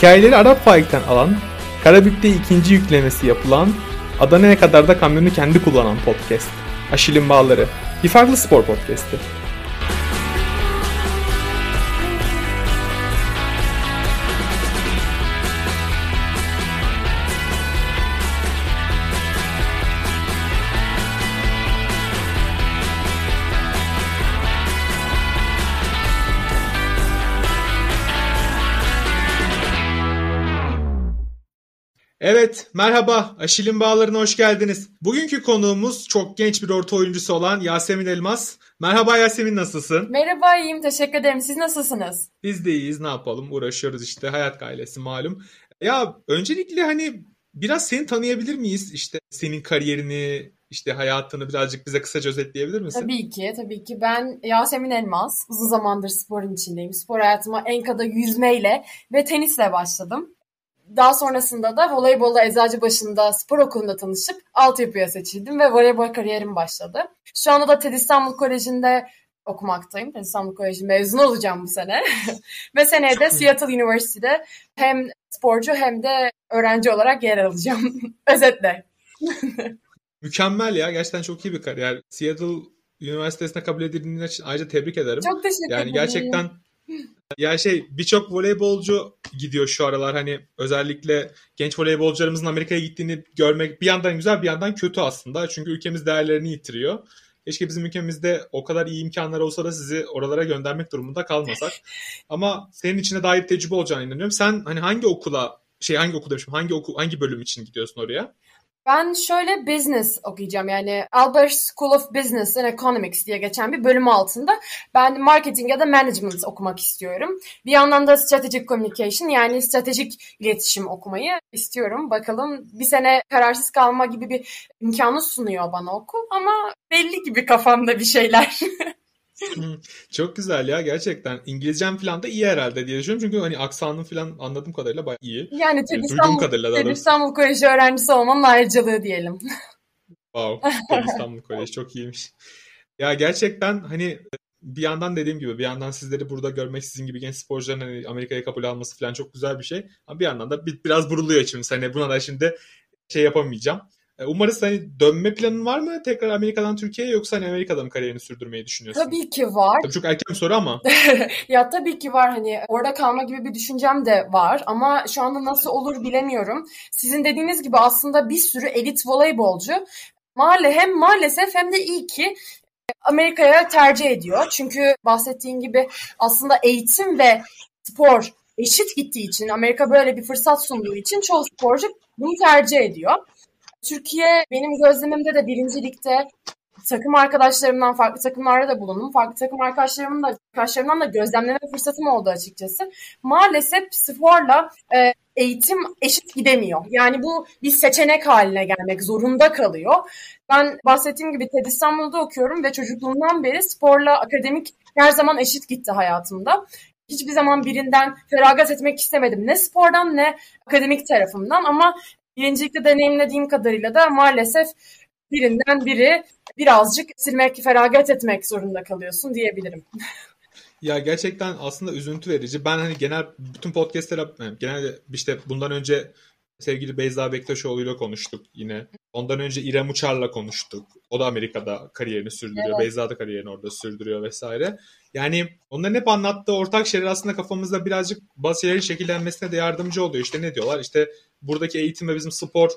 Hikayeleri Arap Faik'ten alan, Karabük'te ikinci yüklemesi yapılan, Adana'ya kadar da kamyonu kendi kullanan podcast. Aşil'in Bağları. Bir farklı spor podcast'i. Merhaba. Aşil'in Bağları'na hoş geldiniz. Bugünkü konuğumuz çok genç bir orta oyuncusu olan Yasemin Elmas. Merhaba Yasemin, nasılsın? Merhaba, iyiyim. Teşekkür ederim. Siz nasılsınız? Biz de iyiyiz, ne yapalım? Uğraşıyoruz işte, hayat gailesi malum. Ya öncelikle hani biraz seni tanıyabilir miyiz? İşte senin kariyerini, işte hayatını birazcık bize kısaca özetleyebilir misin? Tabii ki, tabii ki. Ben Yasemin Elmas. Uzun zamandır sporun içindeyim. Spor hayatıma Enka'da yüzmeyle ve tenisle başladım. Daha sonrasında da voleybolda Eczacıbaşı'nda spor okulunda tanışıp altyapıya seçildim ve voleybol kariyerim başladı. Şu anda da TED İstanbul Koleji'nde okumaktayım. TED İstanbul Koleji mezun olacağım bu sene. ve seneye de Seattle University'de hem sporcu hem de öğrenci olarak yer alacağım. Özetle. Mükemmel ya. Gerçekten çok iyi bir kariyer. Seattle Üniversitesi'ne kabul edildiğin için ayrıca tebrik ederim. Çok teşekkür ederim. Yani gerçekten ya şey birçok voleybolcu gidiyor şu aralar hani özellikle genç voleybolcularımızın Amerika'ya gittiğini görmek bir yandan güzel bir yandan kötü aslında. Çünkü ülkemiz değerlerini yitiriyor. Keşke bizim ülkemizde o kadar iyi imkanlar olsa da sizi oralara göndermek durumunda kalmasak. Ama senin içine dair tecrübe olacağını inanıyorum. Sen hani hangi okula şey hangi okul demişim hangi okul hangi bölüm için gidiyorsun oraya? Ben şöyle business okuyacağım yani Albert School of Business and Economics diye geçen bir bölüm altında ben marketing ya da management okumak istiyorum. Bir yandan da strategic communication yani stratejik iletişim okumayı istiyorum. Bakalım bir sene kararsız kalma gibi bir imkanı sunuyor bana okul ama belli gibi kafamda bir şeyler. Çok güzel ya gerçekten. İngilizcem falan da iyi herhalde diye düşünüyorum. Çünkü hani aksanın falan anladığım kadarıyla bayağı iyi. Yani TED İstanbul, TED İstanbul Koleji öğrencisi olmanın ayrıcalığı diyelim. Wow. İstanbul Koleji çok iyiymiş. Ya gerçekten hani bir yandan dediğim gibi bir yandan sizleri burada görmek sizin gibi genç sporcuların hani Amerika'ya kabul alması falan çok güzel bir şey. Ama bir yandan da bir, biraz buruluyor içimiz. Hani buna da şimdi şey yapamayacağım. E, umarız hani dönme planın var mı tekrar Amerika'dan Türkiye'ye yoksa hani Amerika'da mı kariyerini sürdürmeyi düşünüyorsun? Tabii ki var. Tabii çok erken bir soru ama. ya tabii ki var hani orada kalma gibi bir düşüncem de var ama şu anda nasıl olur bilemiyorum. Sizin dediğiniz gibi aslında bir sürü elit voleybolcu mahalle hem maalesef hem de iyi ki Amerika'ya tercih ediyor. Çünkü bahsettiğim gibi aslında eğitim ve spor eşit gittiği için Amerika böyle bir fırsat sunduğu için çoğu sporcu bunu tercih ediyor. Türkiye benim gözlemimde de birincilikte takım arkadaşlarımdan farklı takımlarda da bulundum. Farklı takım arkadaşlarımın da arkadaşlarımdan da gözlemleme fırsatım oldu açıkçası. Maalesef sporla e, eğitim eşit gidemiyor. Yani bu bir seçenek haline gelmek zorunda kalıyor. Ben bahsettiğim gibi TED İstanbul'da okuyorum ve çocukluğumdan beri sporla akademik her zaman eşit gitti hayatımda. Hiçbir zaman birinden feragat etmek istemedim. Ne spordan ne akademik tarafımdan ama birincilikte deneyimlediğim kadarıyla da maalesef birinden biri birazcık silmek, feragat etmek zorunda kalıyorsun diyebilirim. Ya gerçekten aslında üzüntü verici. Ben hani genel bütün podcastler genelde işte bundan önce sevgili Beyza Bektaşoğlu ile konuştuk yine. Ondan önce İrem Uçar'la konuştuk. O da Amerika'da kariyerini sürdürüyor. Evet. Beyza da kariyerini orada sürdürüyor vesaire. Yani onların hep anlattığı ortak şeyler aslında kafamızda birazcık bazı şeylerin şekillenmesine de yardımcı oluyor. İşte ne diyorlar? İşte buradaki eğitim ve bizim spor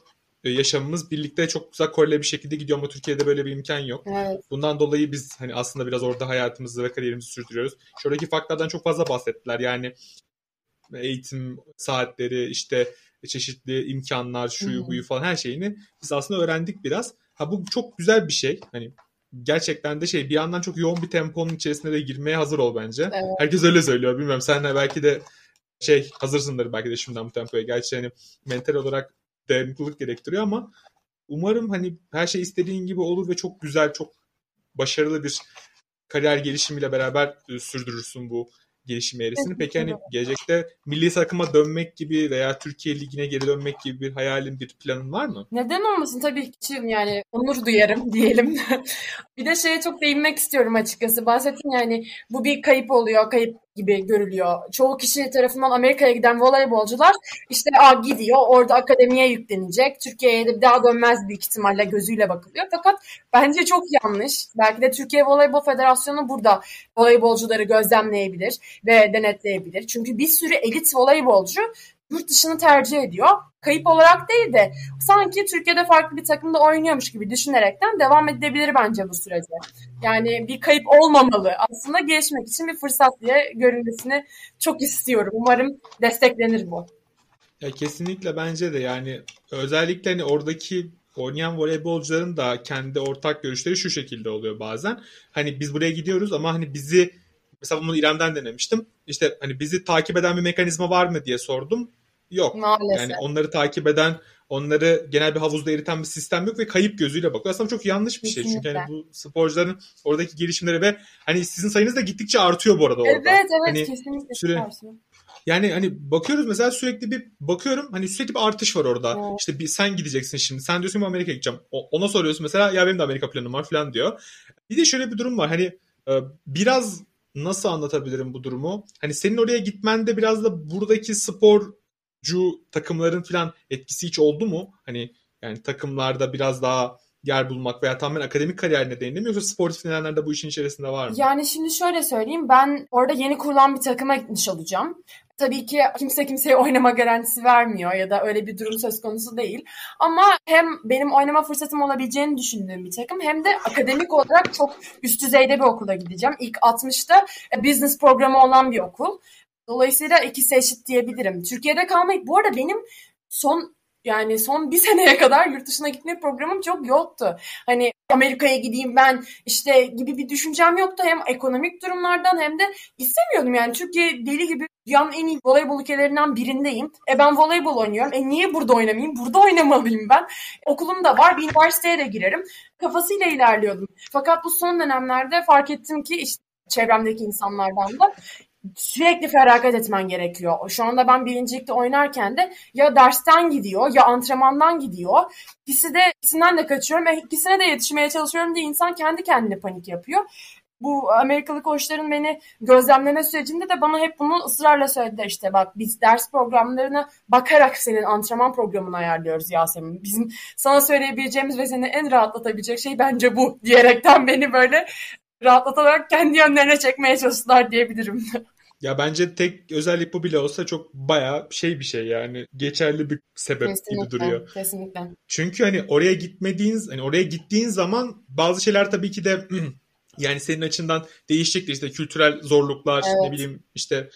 e, yaşamımız birlikte çok güzel korele bir şekilde gidiyor ama Türkiye'de böyle bir imkan yok. Evet. Bundan dolayı biz hani aslında biraz orada hayatımızı ve kariyerimizi sürdürüyoruz. Şuradaki faktlardan çok fazla bahsettiler. Yani eğitim saatleri işte çeşitli imkanlar şuyu buyu falan her şeyini biz aslında öğrendik biraz. Ha bu çok güzel bir şey. Hani gerçekten de şey bir yandan çok yoğun bir temponun içerisine de girmeye hazır ol bence. Evet. Herkes öyle söylüyor. Bilmiyorum sen de belki de şey hazırsındır belki de şimdiden bu tempoya. Gerçi hani mental olarak dayanıklılık gerektiriyor ama umarım hani her şey istediğin gibi olur ve çok güzel, çok başarılı bir kariyer gelişimiyle beraber e, sürdürürsün bu gelişim eğrisini. Peki hani gelecekte milli takıma dönmek gibi veya Türkiye Ligi'ne geri dönmek gibi bir hayalin, bir planın var mı? Neden olmasın? Tabii ki yani onur duyarım diyelim. bir de şeye çok değinmek istiyorum açıkçası. Bahsettin yani bu bir kayıp oluyor. Kayıp gibi görülüyor. Çoğu kişi tarafından Amerika'ya giden voleybolcular işte a gidiyor orada akademiye yüklenecek. Türkiye'ye de bir daha dönmez büyük ihtimalle gözüyle bakılıyor. Fakat bence çok yanlış. Belki de Türkiye Voleybol Federasyonu burada voleybolcuları gözlemleyebilir ve denetleyebilir. Çünkü bir sürü elit voleybolcu yurt dışını tercih ediyor. Kayıp olarak değil de sanki Türkiye'de farklı bir takımda oynuyormuş gibi düşünerekten devam edebilir bence bu sürece. Yani bir kayıp olmamalı. Aslında gelişmek için bir fırsat diye görülmesini çok istiyorum. Umarım desteklenir bu. Ya kesinlikle bence de yani özellikle hani oradaki oynayan voleybolcuların da kendi ortak görüşleri şu şekilde oluyor bazen. Hani biz buraya gidiyoruz ama hani bizi mesela bunu İrem'den denemiştim. İşte hani bizi takip eden bir mekanizma var mı diye sordum. Yok. Maalesef. Yani onları takip eden, onları genel bir havuzda eriten bir sistem yok ve kayıp gözüyle bakıyor. Aslında çok yanlış bir şey. Çünkü hani bu sporcuların oradaki gelişimleri ve hani sizin sayınız da gittikçe artıyor bu arada orada. Evet evet hani kesinlikle. Süre, yani hani bakıyoruz mesela sürekli bir bakıyorum hani sürekli bir artış var orada. Evet. İşte bir sen gideceksin şimdi. Sen diyorsun ki Amerika'ya gideceğim. O, ona soruyorsun mesela ya benim de Amerika planım var falan diyor. Bir de şöyle bir durum var. Hani biraz nasıl anlatabilirim bu durumu? Hani senin oraya gitmende biraz da buradaki sporcu takımların falan etkisi hiç oldu mu? Hani yani takımlarda biraz daha yer bulmak veya tamamen akademik kariyer nedeniyle mi yoksa sportif nedenler bu işin içerisinde var mı? Yani şimdi şöyle söyleyeyim ben orada yeni kurulan bir takıma gitmiş olacağım. Tabii ki kimse kimseye oynama garantisi vermiyor ya da öyle bir durum söz konusu değil. Ama hem benim oynama fırsatım olabileceğini düşündüğüm bir takım hem de akademik olarak çok üst düzeyde bir okula gideceğim. İlk 60'ta business programı olan bir okul. Dolayısıyla ikisi eşit diyebilirim. Türkiye'de kalmayıp bu arada benim son yani son bir seneye kadar yurt dışına gitme programım çok yoktu. Hani Amerika'ya gideyim ben işte gibi bir düşüncem yoktu. Hem ekonomik durumlardan hem de istemiyordum yani. Türkiye deli gibi dünyanın en iyi voleybol ülkelerinden birindeyim. E ben voleybol oynuyorum. E niye burada oynamayayım? Burada oynamalıyım ben. Okulum da var. Bir üniversiteye de girerim. Kafasıyla ilerliyordum. Fakat bu son dönemlerde fark ettim ki işte çevremdeki insanlardan da sürekli feragat etmen gerekiyor. Şu anda ben birincilikte oynarken de ya dersten gidiyor ya antrenmandan gidiyor. İkisi de ikisinden de kaçıyorum ve ikisine de yetişmeye çalışıyorum diye insan kendi kendine panik yapıyor. Bu Amerikalı koçların beni gözlemleme sürecinde de bana hep bunu ısrarla söylediler işte bak biz ders programlarına bakarak senin antrenman programını ayarlıyoruz Yasemin. Bizim sana söyleyebileceğimiz ve seni en rahatlatabilecek şey bence bu diyerekten beni böyle rahatlatarak kendi yönlerine çekmeye çalıştılar diyebilirim. Ya bence tek özellik bu bile olsa çok baya şey bir şey yani geçerli bir sebep kesinlikle, gibi duruyor. Kesinlikle. Çünkü hani oraya gitmediğin hani oraya gittiğin zaman bazı şeyler tabii ki de yani senin açından değişecektir işte kültürel zorluklar evet. ne bileyim işte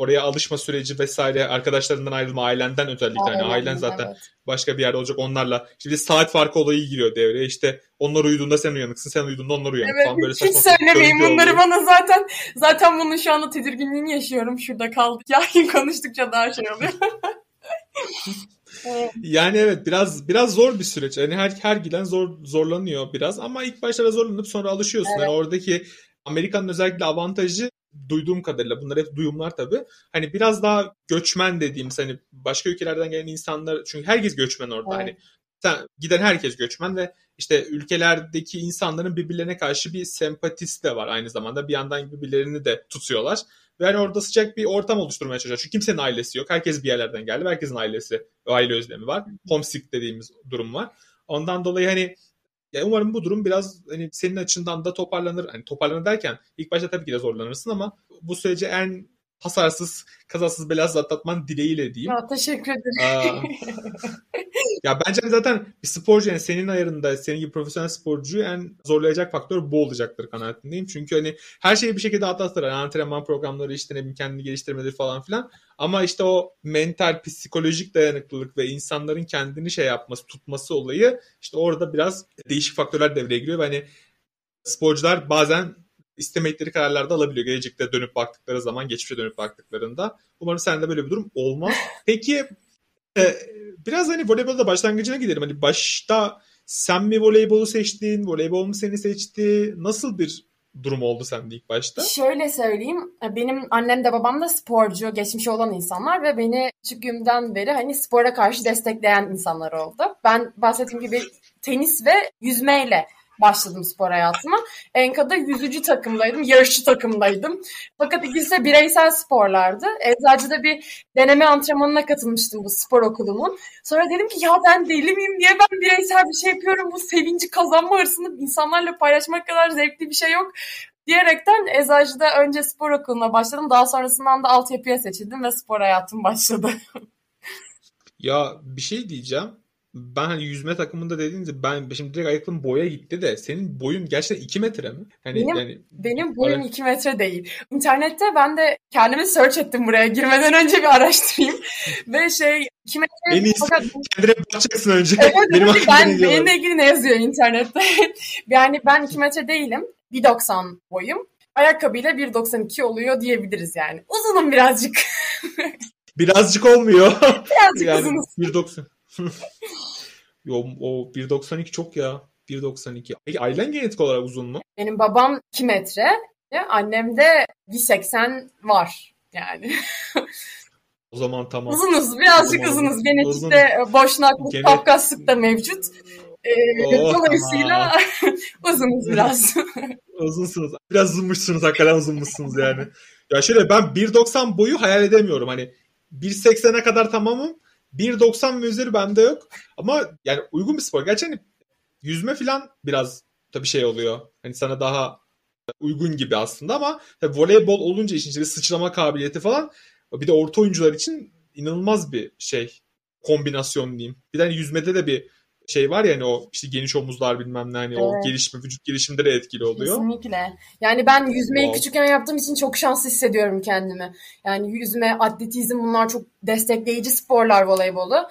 oraya alışma süreci vesaire arkadaşlarından ayrılma ailenden özellikle hani ailen zaten evet. başka bir yerde olacak onlarla şimdi saat farkı olayı giriyor devreye işte onlar uyuduğunda sen uyanıksın sen uyuduğunda onlar uyanık evet, falan böyle hiç söylemeyin bunları oluyor. bana zaten zaten bunun şu anda tedirginliğini yaşıyorum şurada kaldık ya konuştukça daha şey oluyor Yani evet biraz biraz zor bir süreç. Yani her her giden zor zorlanıyor biraz ama ilk başta zorlanıp sonra alışıyorsun. Evet. Yani oradaki Amerika'nın özellikle avantajı duyduğum kadarıyla bunlar hep duyumlar tabii. Hani biraz daha göçmen dediğimiz hani başka ülkelerden gelen insanlar çünkü herkes göçmen orada. Evet. Hani sen, giden herkes göçmen ve işte ülkelerdeki insanların birbirlerine karşı bir sempatisi de var aynı zamanda. Bir yandan birbirlerini de tutuyorlar. Ve hani orada sıcak bir ortam oluşturmaya çalışıyor. Çünkü kimsenin ailesi yok. Herkes bir yerlerden geldi. Herkesin ailesi, aile özlemi var. Homesick dediğimiz durum var. Ondan dolayı hani ya umarım bu durum biraz hani senin açından da toparlanır. Hani toparlanır derken ilk başta tabii ki de zorlanırsın ama bu süreci en hasarsız, kazasız belasız atlatman dileğiyle diyeyim. Ya teşekkür ederim. ya bence zaten bir sporcu yani senin ayarında senin gibi profesyonel sporcuyu en zorlayacak faktör bu olacaktır kanaatindeyim. Çünkü hani her şeyi bir şekilde atlatır. Yani antrenman programları işte ne kendini geliştirmeleri falan filan. Ama işte o mental, psikolojik dayanıklılık ve insanların kendini şey yapması, tutması olayı işte orada biraz değişik faktörler devreye giriyor. Ve hani sporcular bazen istemedikleri kararlar da alabiliyor. Gelecekte dönüp baktıkları zaman, geçmişe dönüp baktıklarında. Umarım sende böyle bir durum olmaz. Peki e, biraz hani voleybolda başlangıcına gidelim. Hani başta sen mi voleybolu seçtin, voleybol mu seni seçti? Nasıl bir durum oldu sende ilk başta? Şöyle söyleyeyim. Benim annem de babam da sporcu, geçmişi olan insanlar ve beni küçüklüğümden beri hani spora karşı destekleyen insanlar oldu. Ben bahsettiğim gibi tenis ve yüzmeyle başladım spor hayatıma. Enka'da yüzücü takımdaydım, yarışçı takımdaydım. Fakat ikisi de bireysel sporlardı. Eczacı'da bir deneme antrenmanına katılmıştım bu spor okulunun. Sonra dedim ki ya ben deli miyim? Niye ben bireysel bir şey yapıyorum? Bu sevinci kazanma hırsını insanlarla paylaşmak kadar zevkli bir şey yok diyerekten Eczacı'da önce spor okuluna başladım. Daha sonrasından da altyapıya seçildim ve spor hayatım başladı. ya bir şey diyeceğim. Ben hani yüzme takımında dediğinizde ben şimdi direkt ayakkabım boya gitti de senin boyun gerçekten 2 metre mi? Hani benim, yani benim boyum 2 metre değil. İnternette ben de kendimi search ettim buraya girmeden önce bir araştırayım. Ve şey 2 metre en iyisi fakat... kendine bakacaksın önce. Evet, benim ben, benimle ilgili ne yazıyor internette? yani ben 2 metre değilim. 1.90 boyum. Ayakkabıyla 1.92 oluyor diyebiliriz yani. Uzunum birazcık. birazcık olmuyor. Birazcık yani uzunuz. 1.90. Yo, o 1.92 çok ya. 1.92. Peki ailen genetik olarak uzun mu? Benim babam 2 metre. Annem de 1.80 var yani. o zaman tamam. Uzunuz. Birazcık zaman, uzunuz. Genetikte uzun. boşnaklık, Genet... Kafkaslık da mevcut. Ee, oh, dolayısıyla tamam. uzunuz biraz. Uzunsunuz. Biraz uzunmuşsunuz. Hakikaten uzunmuşsunuz yani. Ya şöyle ben 1.90 boyu hayal edemiyorum. Hani 1.80'e kadar tamamım. 1.90 ve üzeri bende yok. Ama yani uygun bir spor. Gerçi hani yüzme falan biraz tabii şey oluyor. Hani sana daha uygun gibi aslında ama tabii voleybol olunca işin içinde sıçrama kabiliyeti falan bir de orta oyuncular için inanılmaz bir şey kombinasyon diyeyim. Bir de hani yüzmede de bir şey var ya hani o işte geniş omuzlar bilmem ne hani evet. o gelişme vücut gelişimde de etkili oluyor. Kesinlikle. Yani ben yüzmeyi wow. küçükken yaptığım için çok şanslı hissediyorum kendimi. Yani yüzme, atletizm bunlar çok destekleyici sporlar voleybolu.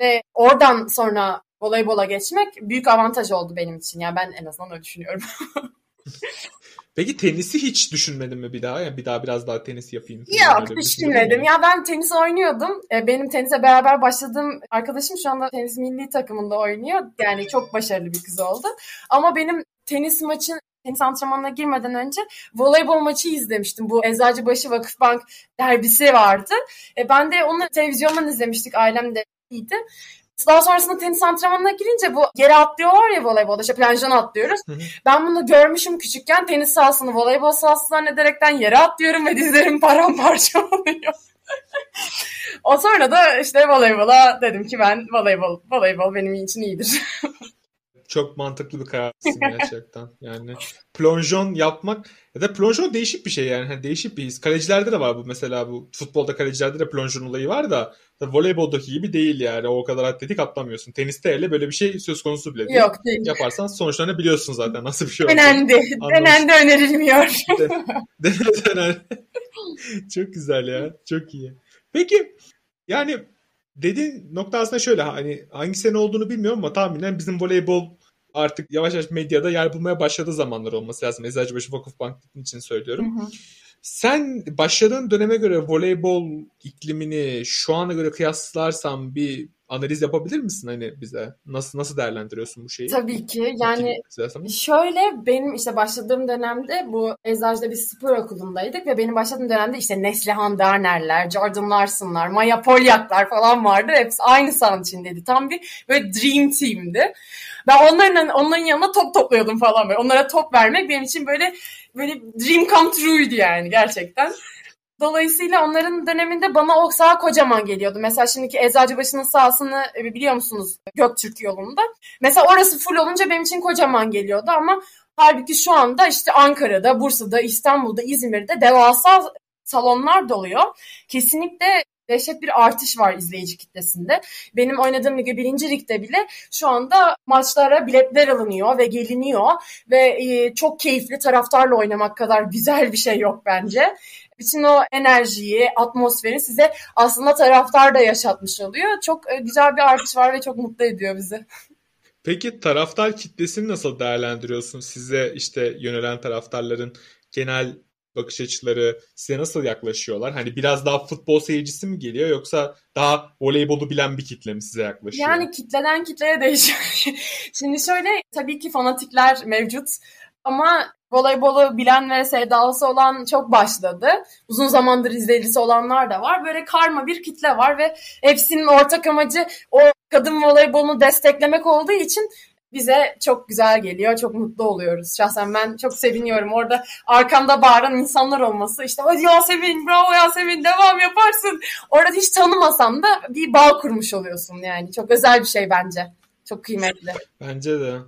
Ve oradan sonra voleybola geçmek büyük avantaj oldu benim için. Yani ben en azından öyle düşünüyorum. Peki tenisi hiç düşünmedin mi bir daha? Yani bir daha biraz daha tenis yapayım. Yok düşünmedim. Ya ben tenis oynuyordum. E, benim tenise beraber başladığım arkadaşım şu anda tenis milli takımında oynuyor. Yani çok başarılı bir kız oldu. Ama benim tenis maçın tenis antrenmanına girmeden önce voleybol maçı izlemiştim. Bu Eczacıbaşı Vakıfbank derbisi vardı. E, ben de onu televizyondan izlemiştik. Ailem de iyiydi. Daha sonrasında tenis antrenmanına girince bu yere atlıyorlar ya voleybolda işte planjana atlıyoruz. Hı hı. Ben bunu görmüşüm küçükken tenis sahasını voleybol sahası zannederekten yere atlıyorum ve dizlerim paramparça oluyor. o sonra da işte voleybola dedim ki ben voleybol, voleybol benim için iyidir. Çok mantıklı bir karar gerçekten. Yani plonjon yapmak ya da plonjon değişik bir şey yani. yani değişik bir his. Kalecilerde de var bu mesela bu futbolda kalecilerde de plonjon olayı var da voleyboldaki gibi değil yani. O kadar atletik atlamıyorsun. Teniste hele böyle bir şey söz konusu bile değil. Yok değil. Yaparsan sonuçlarını biliyorsun zaten nasıl bir şey olduğunu. Denendi. Denendi önerilmiyor. Denendi. Çok güzel ya. Çok iyi. Peki yani dediğin nokta aslında şöyle hani hangi sene olduğunu bilmiyorum ama tahminen bizim voleybol artık yavaş yavaş medyada yer bulmaya başladığı zamanlar olması lazım. Eczacıbaşı Vakıfbank için söylüyorum. Hı hı. Sen başladığın döneme göre voleybol iklimini şu ana göre kıyaslarsan bir analiz yapabilir misin hani bize? Nasıl nasıl değerlendiriyorsun bu şeyi? Tabii ki. Yani şöyle benim işte başladığım dönemde bu Eczacı'da bir spor okulundaydık ve benim başladığım dönemde işte Neslihan Derner'ler, Jordan Larson'lar, Maya Polyak'lar falan vardı. Hepsi aynı sahanın içindeydi. Tam bir böyle dream team'di. Ben onların onların yanına top topluyordum falan böyle. Onlara top vermek benim için böyle böyle dream come true'ydu yani gerçekten. Dolayısıyla onların döneminde bana o sağ kocaman geliyordu. Mesela şimdiki Eczacıbaşı'nın sahasını e, biliyor musunuz Göktürk yolunda. Mesela orası full olunca benim için kocaman geliyordu ama halbuki şu anda işte Ankara'da, Bursa'da, İstanbul'da, İzmir'de devasa salonlar doluyor. Kesinlikle dehşet bir artış var izleyici kitlesinde. Benim oynadığım lige birinci ligde bile şu anda maçlara biletler alınıyor ve geliniyor ve e, çok keyifli taraftarla oynamak kadar güzel bir şey yok bence. Bütün o enerjiyi, atmosferi size aslında taraftar da yaşatmış oluyor. Çok e, güzel bir artış var ve çok mutlu ediyor bizi. Peki taraftar kitlesini nasıl değerlendiriyorsun? Size işte yönelen taraftarların genel bakış açıları size nasıl yaklaşıyorlar? Hani biraz daha futbol seyircisi mi geliyor yoksa daha voleybolu bilen bir kitle mi size yaklaşıyor? Yani kitleden kitleye değişiyor. Şimdi şöyle tabii ki fanatikler mevcut ama voleybolu bilen ve sevdalısı olan çok başladı. Uzun zamandır izleyicisi olanlar da var. Böyle karma bir kitle var ve hepsinin ortak amacı o kadın voleybolunu desteklemek olduğu için bize çok güzel geliyor. Çok mutlu oluyoruz. Şahsen ben çok seviniyorum. Orada arkamda bağıran insanlar olması. İşte hadi Yasemin, bravo Yasemin, devam yaparsın. Orada hiç tanımasam da bir bağ kurmuş oluyorsun yani. Çok özel bir şey bence. Çok kıymetli. Bence de.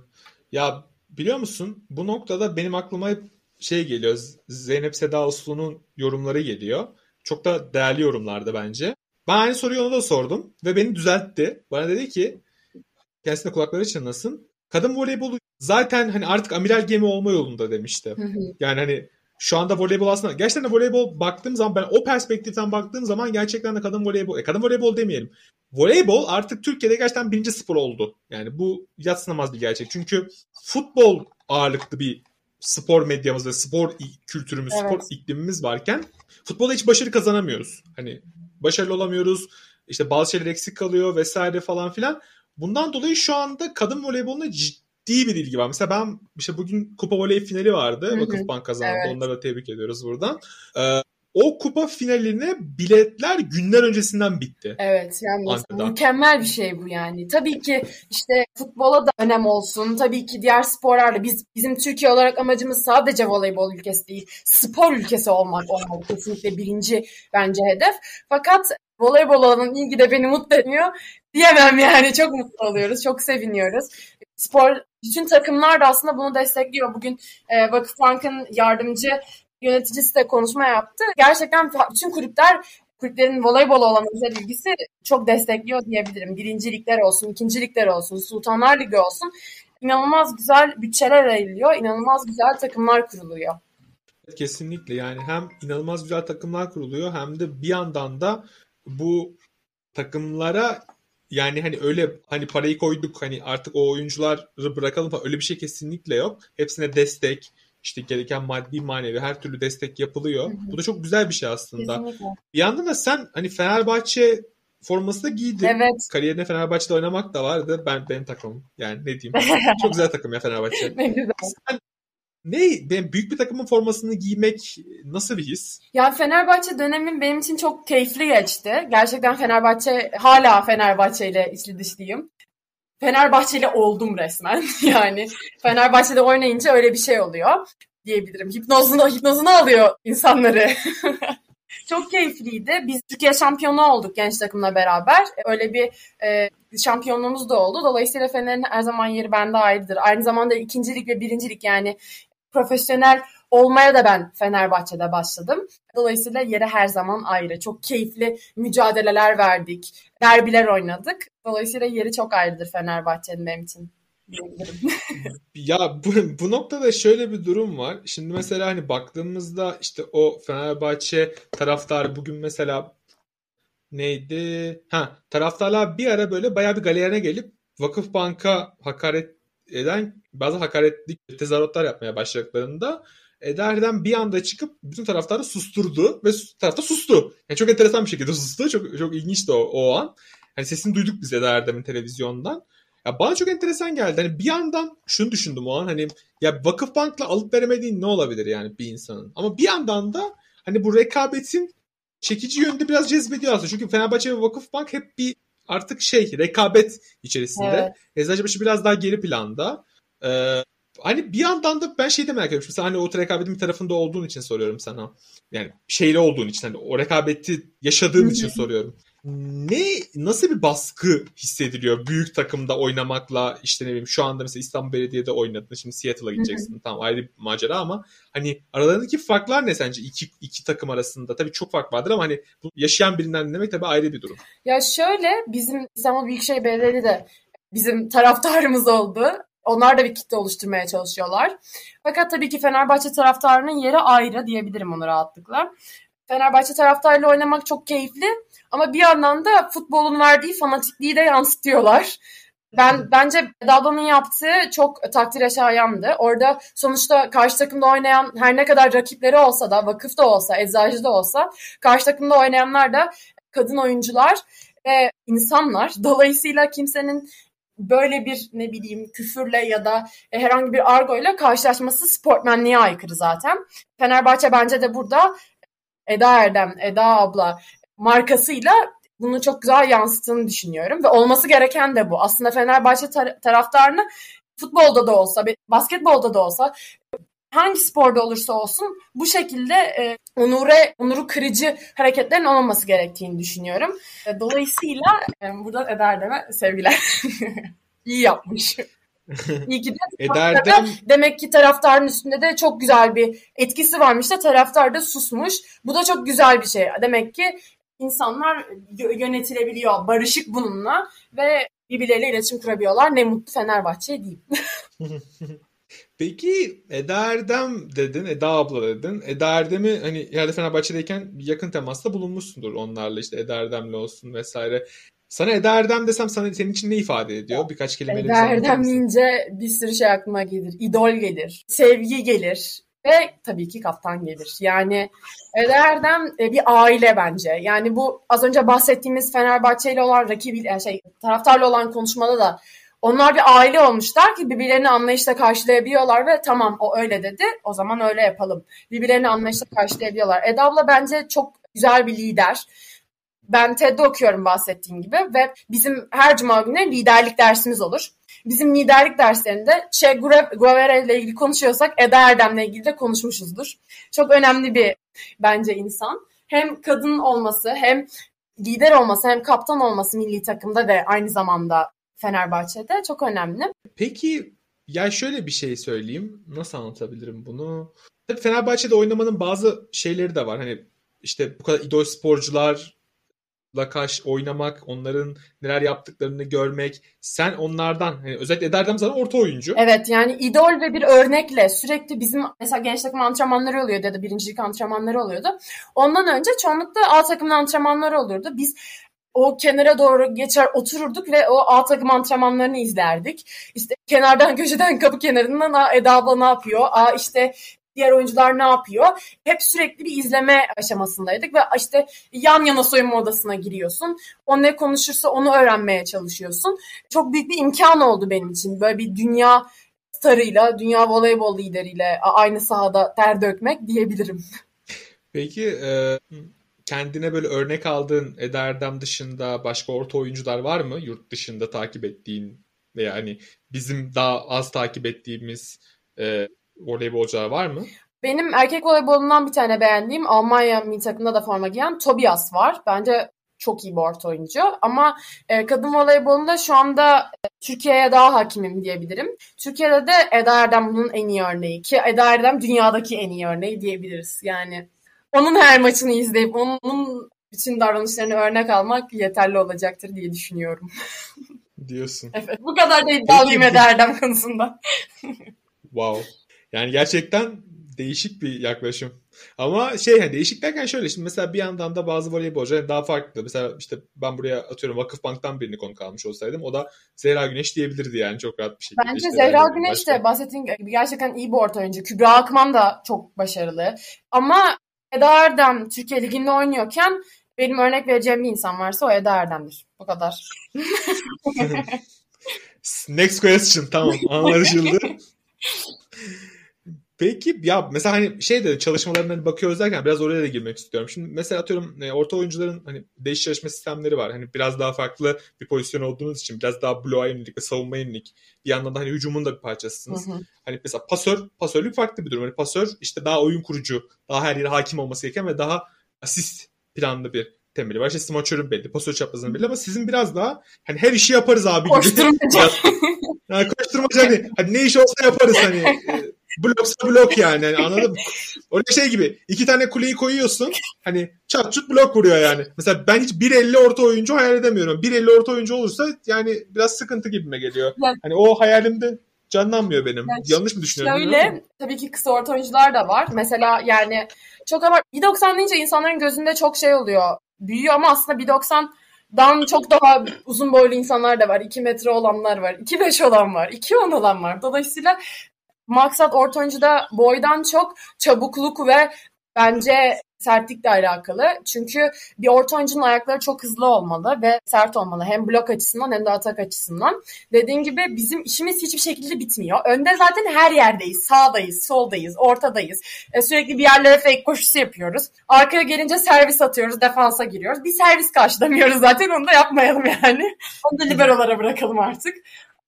Ya biliyor musun bu noktada benim aklıma hep şey geliyor. Zeynep Seda Uslu'nun yorumları geliyor. Çok da değerli yorumlardı bence. Ben aynı soruyu ona da sordum ve beni düzeltti. Bana dedi ki kendisine kulakları çınlasın. Kadın voleybolu zaten hani artık amiral gemi olma yolunda demişti. yani hani şu anda voleybol aslında gerçekten de voleybol baktığım zaman ben o perspektiften baktığım zaman gerçekten de kadın voleybol, e, kadın voleybol demeyelim. Voleybol artık Türkiye'de gerçekten birinci spor oldu. Yani bu yatsınamaz bir gerçek. Çünkü futbol ağırlıklı bir spor medyamız ve spor kültürümüz, evet. spor iklimimiz varken futbolda hiç başarı kazanamıyoruz. Hani başarılı olamıyoruz. İşte bazı şeyler eksik kalıyor vesaire falan filan. Bundan dolayı şu anda kadın voleyboluna ciddi bir ilgi var. Mesela ben işte bugün Kupa Voley finali vardı. Vakıfbank kazandı. Evet. Onları da tebrik ediyoruz buradan. Ee, o kupa finaline biletler günler öncesinden bitti. Evet yani Ankara'da. mükemmel bir şey bu yani. Tabii ki işte futbola da önem olsun. Tabii ki diğer sporlarla biz bizim Türkiye olarak amacımız sadece voleybol ülkesi değil. Spor ülkesi olmak olmalı kesinlikle birinci bence hedef. Fakat voleybol olan ilgi de beni mutlu ediyor. Diyemem yani çok mutlu oluyoruz. Çok seviniyoruz. Spor bütün takımlar da aslında bunu destekliyor. Bugün e, Vakıfbank'ın yardımcı yöneticisi de konuşma yaptı. Gerçekten bütün kulüpler kulüplerin voleybol olan özel ilgisi çok destekliyor diyebilirim. Birincilikler olsun, ikincilikler olsun, Sultanlar Ligi olsun. İnanılmaz güzel bütçeler ayrılıyor, inanılmaz güzel takımlar kuruluyor. Kesinlikle yani hem inanılmaz güzel takımlar kuruluyor hem de bir yandan da bu takımlara yani hani öyle hani parayı koyduk hani artık o oyuncuları bırakalım falan öyle bir şey kesinlikle yok. Hepsine destek, işte gereken maddi manevi her türlü destek yapılıyor. Hı hı. Bu da çok güzel bir şey aslında. Kesinlikle. Bir yandan da sen hani Fenerbahçe forması da giydin. Evet. Kariyerine Fenerbahçe'de oynamak da vardı. Ben benim takımım. Yani ne diyeyim. çok güzel takım ya Fenerbahçe. ne güzel. Sen ne ben büyük bir takımın formasını giymek nasıl bir his? Ya Fenerbahçe dönemin benim için çok keyifli geçti. Gerçekten Fenerbahçe hala Fenerbahçe ile içli dışlıyım. Fenerbahçeli oldum resmen. yani Fenerbahçe'de oynayınca öyle bir şey oluyor diyebilirim. Hipnozunu, hipnozunu alıyor insanları. Çok keyifliydi. Biz Türkiye şampiyonu olduk genç takımla beraber. Öyle bir e, şampiyonluğumuz da oldu. Dolayısıyla Fener'in her zaman yeri bende ayrıdır. Aynı zamanda ikincilik ve birincilik yani profesyonel olmaya da ben Fenerbahçe'de başladım. Dolayısıyla yeri her zaman ayrı. Çok keyifli mücadeleler verdik. Derbiler oynadık. Dolayısıyla yeri çok ayrıdır Fenerbahçe'nin benim için. ya bu, bu noktada şöyle bir durum var. Şimdi mesela hani baktığımızda işte o Fenerbahçe taraftar bugün mesela neydi? Ha taraftarlar bir ara böyle bayağı bir galeyana gelip Vakıfbank'a hakaret eden bazı hakaretlik tezahüratlar yapmaya başladıklarında Eder'den bir anda çıkıp bütün taraftarı susturdu ve tarafta sustu. Yani çok enteresan bir şekilde sustu. Çok çok ilginçti o, o an. Hani sesini duyduk biz Eder Erdem'in televizyondan. Ya bana çok enteresan geldi. Hani bir yandan şunu düşündüm o an hani ya Vakıfbank'la alıp veremediğin ne olabilir yani bir insanın. Ama bir yandan da hani bu rekabetin çekici yönde biraz cezbediyor aslında. Çünkü Fenerbahçe ve Vakıfbank hep bir artık şey rekabet içerisinde. Evet. Eczacıbaşı biraz daha geri planda. Ee, hani bir yandan da ben şey de merak ediyorum. Mesela hani o rekabetin bir tarafında olduğun için soruyorum sana. Yani şeyli olduğun için hani o rekabeti yaşadığın için soruyorum. Ne nasıl bir baskı hissediliyor büyük takımda oynamakla işte ne bileyim şu anda mesela İstanbul Belediye'de oynadın şimdi Seattle'a gideceksin tamam ayrı bir macera ama hani aralarındaki farklar ne sence iki, iki takım arasında tabii çok fark vardır ama hani yaşayan birinden dinlemek tabii ayrı bir durum. Ya şöyle bizim İstanbul Büyükşehir Belediye'de de bizim taraftarımız oldu. Onlar da bir kitle oluşturmaya çalışıyorlar. Fakat tabii ki Fenerbahçe taraftarının yeri ayrı diyebilirim onu rahatlıkla. Fenerbahçe taraftarıyla oynamak çok keyifli ama bir yandan da futbolun verdiği fanatikliği de yansıtıyorlar. Ben bence Daldo'nun yaptığı çok takdire şayandı. Orada sonuçta karşı takımda oynayan her ne kadar rakipleri olsa da, vakıf da olsa, eczacı da olsa karşı takımda oynayanlar da kadın oyuncular ve insanlar. Dolayısıyla kimsenin böyle bir ne bileyim küfürle ya da e, herhangi bir argoyla karşılaşması sportmenliğe aykırı zaten. Fenerbahçe bence de burada Eda Erdem, Eda abla markasıyla bunu çok güzel yansıttığını düşünüyorum ve olması gereken de bu. Aslında Fenerbahçe tar- taraftarını futbolda da olsa, basketbolda da olsa hangi sporda olursa olsun bu şekilde e, onure, onuru kırıcı hareketlerin olmaması gerektiğini düşünüyorum. E, dolayısıyla e, buradan Eda Erdem'e sevgiler. İyi yapmış. İyi ki de Eder'den... demek ki taraftarın üstünde de çok güzel bir etkisi varmış da taraftar da susmuş. Bu da çok güzel bir şey. Demek ki insanlar yönetilebiliyor barışık bununla ve birbirleriyle iletişim kurabiliyorlar. Ne mutlu Fenerbahçe diyeyim. Peki Eda Erdem dedin, Eda abla dedin. Eda Erdem'i hani yerde Fenerbahçe'deyken yakın temasta bulunmuşsundur onlarla işte Eda Erdem'le olsun vesaire. Sana Eda Erdem desem sana senin için ne ifade ediyor? Birkaç kelimeyle Eda Erdem deyince bir sürü şey aklıma gelir. İdol gelir, sevgi gelir ve tabii ki kaptan gelir. Yani Eda Erdem e, bir aile bence. Yani bu az önce bahsettiğimiz Fenerbahçe ile olan rakibi, şey taraftarla olan konuşmada da onlar bir aile olmuşlar ki birbirlerini anlayışla karşılayabiliyorlar ve tamam o öyle dedi o zaman öyle yapalım. Birbirlerini anlayışla karşılayabiliyorlar. Eda abla bence çok güzel bir lider. Ben TED'de okuyorum bahsettiğim gibi ve bizim her cuma günü liderlik dersimiz olur. Bizim liderlik derslerinde Che Guevara ile ilgili konuşuyorsak Eda Erdem'le ilgili de konuşmuşuzdur. Çok önemli bir bence insan. Hem kadın olması hem lider olması hem kaptan olması milli takımda ve aynı zamanda Fenerbahçe'de çok önemli. Peki ya şöyle bir şey söyleyeyim. Nasıl anlatabilirim bunu? Tabii Fenerbahçe'de oynamanın bazı şeyleri de var. Hani işte bu kadar idol sporcular karşı oynamak, onların neler yaptıklarını görmek. Sen onlardan hani özellikle Eder'den zaten orta oyuncu. Evet yani idol ve bir örnekle sürekli bizim mesela genç takım antrenmanları oluyordu ya da birincilik antrenmanları oluyordu. Ondan önce çoğunlukla A takımın antrenmanları olurdu. Biz o kenara doğru geçer otururduk ve o A takım antrenmanlarını izlerdik. İşte kenardan köşeden kapı kenarından Aa Eda abla ne yapıyor? Aa işte diğer oyuncular ne yapıyor? Hep sürekli bir izleme aşamasındaydık ve işte yan yana soyunma odasına giriyorsun. O ne konuşursa onu öğrenmeye çalışıyorsun. Çok büyük bir imkan oldu benim için. Böyle bir dünya starıyla, dünya voleybol lideriyle aynı sahada ter dökmek diyebilirim. Peki e, kendine böyle örnek aldığın Eda Erdem dışında başka orta oyuncular var mı? Yurt dışında takip ettiğin veya hani bizim daha az takip ettiğimiz e, voleybolcular var mı? Benim erkek voleybolundan bir tane beğendiğim Almanya milli takımında da forma giyen Tobias var. Bence çok iyi bir orta oyuncu. Ama e, kadın voleybolunda şu anda e, Türkiye'ye daha hakimim diyebilirim. Türkiye'de de Eda Erdem bunun en iyi örneği ki Eda Erdem dünyadaki en iyi örneği diyebiliriz. Yani onun her maçını izleyip onun bütün davranışlarını örnek almak yeterli olacaktır diye düşünüyorum. Diyorsun. evet. Bu kadar da iddialıyım Eda Erdem konusunda. wow. Yani gerçekten değişik bir yaklaşım. Ama şey hani değişik derken şöyle şimdi mesela bir yandan da bazı voleybolcular daha farklı. Mesela işte ben buraya atıyorum Vakıfbank'tan birini konu kalmış olsaydım o da Zehra Güneş diyebilirdi yani çok rahat bir şekilde. Bence işte Zehra Güneş de bahsettiğin gibi gerçekten iyi bir orta oyuncu. Kübra Akman da çok başarılı. Ama Eda Erdem Türkiye Ligi'nde oynuyorken benim örnek vereceğim bir insan varsa o Eda Erdem'dir. Bu kadar. Next question. Tamam anlaşıldı. Peki ya mesela hani şey de çalışmalarına hani bakıyoruz derken biraz oraya da girmek istiyorum. Şimdi mesela atıyorum e, orta oyuncuların hani değiş çalışma sistemleri var. Hani biraz daha farklı bir pozisyon olduğunuz için biraz daha bloğa yönelik ve savunma yönelik. Bir yandan da hani hücumun da bir parçasısınız. Hı hı. Hani mesela pasör, pasörlük farklı bir durum. Hani pasör işte daha oyun kurucu, daha her yere hakim olması gereken ve daha asist planlı bir temeli var. İşte smaçörün belli, pasör çaprazının belli ama sizin biraz daha hani her işi yaparız abi gibi. Koşturmaca. yani koşturmaca hani, hani ne iş olsa yaparız hani. Bloksa blok yani. yani anladın mı? Öyle şey gibi. iki tane kuleyi koyuyorsun. Hani çat çut blok vuruyor yani. Mesela ben hiç 1.50 orta oyuncu hayal edemiyorum. 1.50 orta oyuncu olursa yani biraz sıkıntı gibime geliyor. Yani, hani o hayalimde canlanmıyor benim. Yani Yanlış mı düşünüyorum? Şöyle tabii ki kısa orta oyuncular da var. Mesela yani çok ama 1.90 deyince insanların gözünde çok şey oluyor. Büyüyor ama aslında 1.90 Dan çok daha uzun boylu insanlar da var. 2 metre olanlar var. 2.5 olan var. 2.10 olan var. Dolayısıyla maksat orta oyuncuda boydan çok çabukluk ve bence sertlikle alakalı. Çünkü bir orta oyuncunun ayakları çok hızlı olmalı ve sert olmalı. Hem blok açısından hem de atak açısından. Dediğim gibi bizim işimiz hiçbir şekilde bitmiyor. Önde zaten her yerdeyiz. Sağdayız, soldayız, ortadayız. E, sürekli bir yerlere fake koşusu yapıyoruz. Arkaya gelince servis atıyoruz, defansa giriyoruz. Bir servis karşılamıyoruz zaten onu da yapmayalım yani. Onu da liberolara bırakalım artık.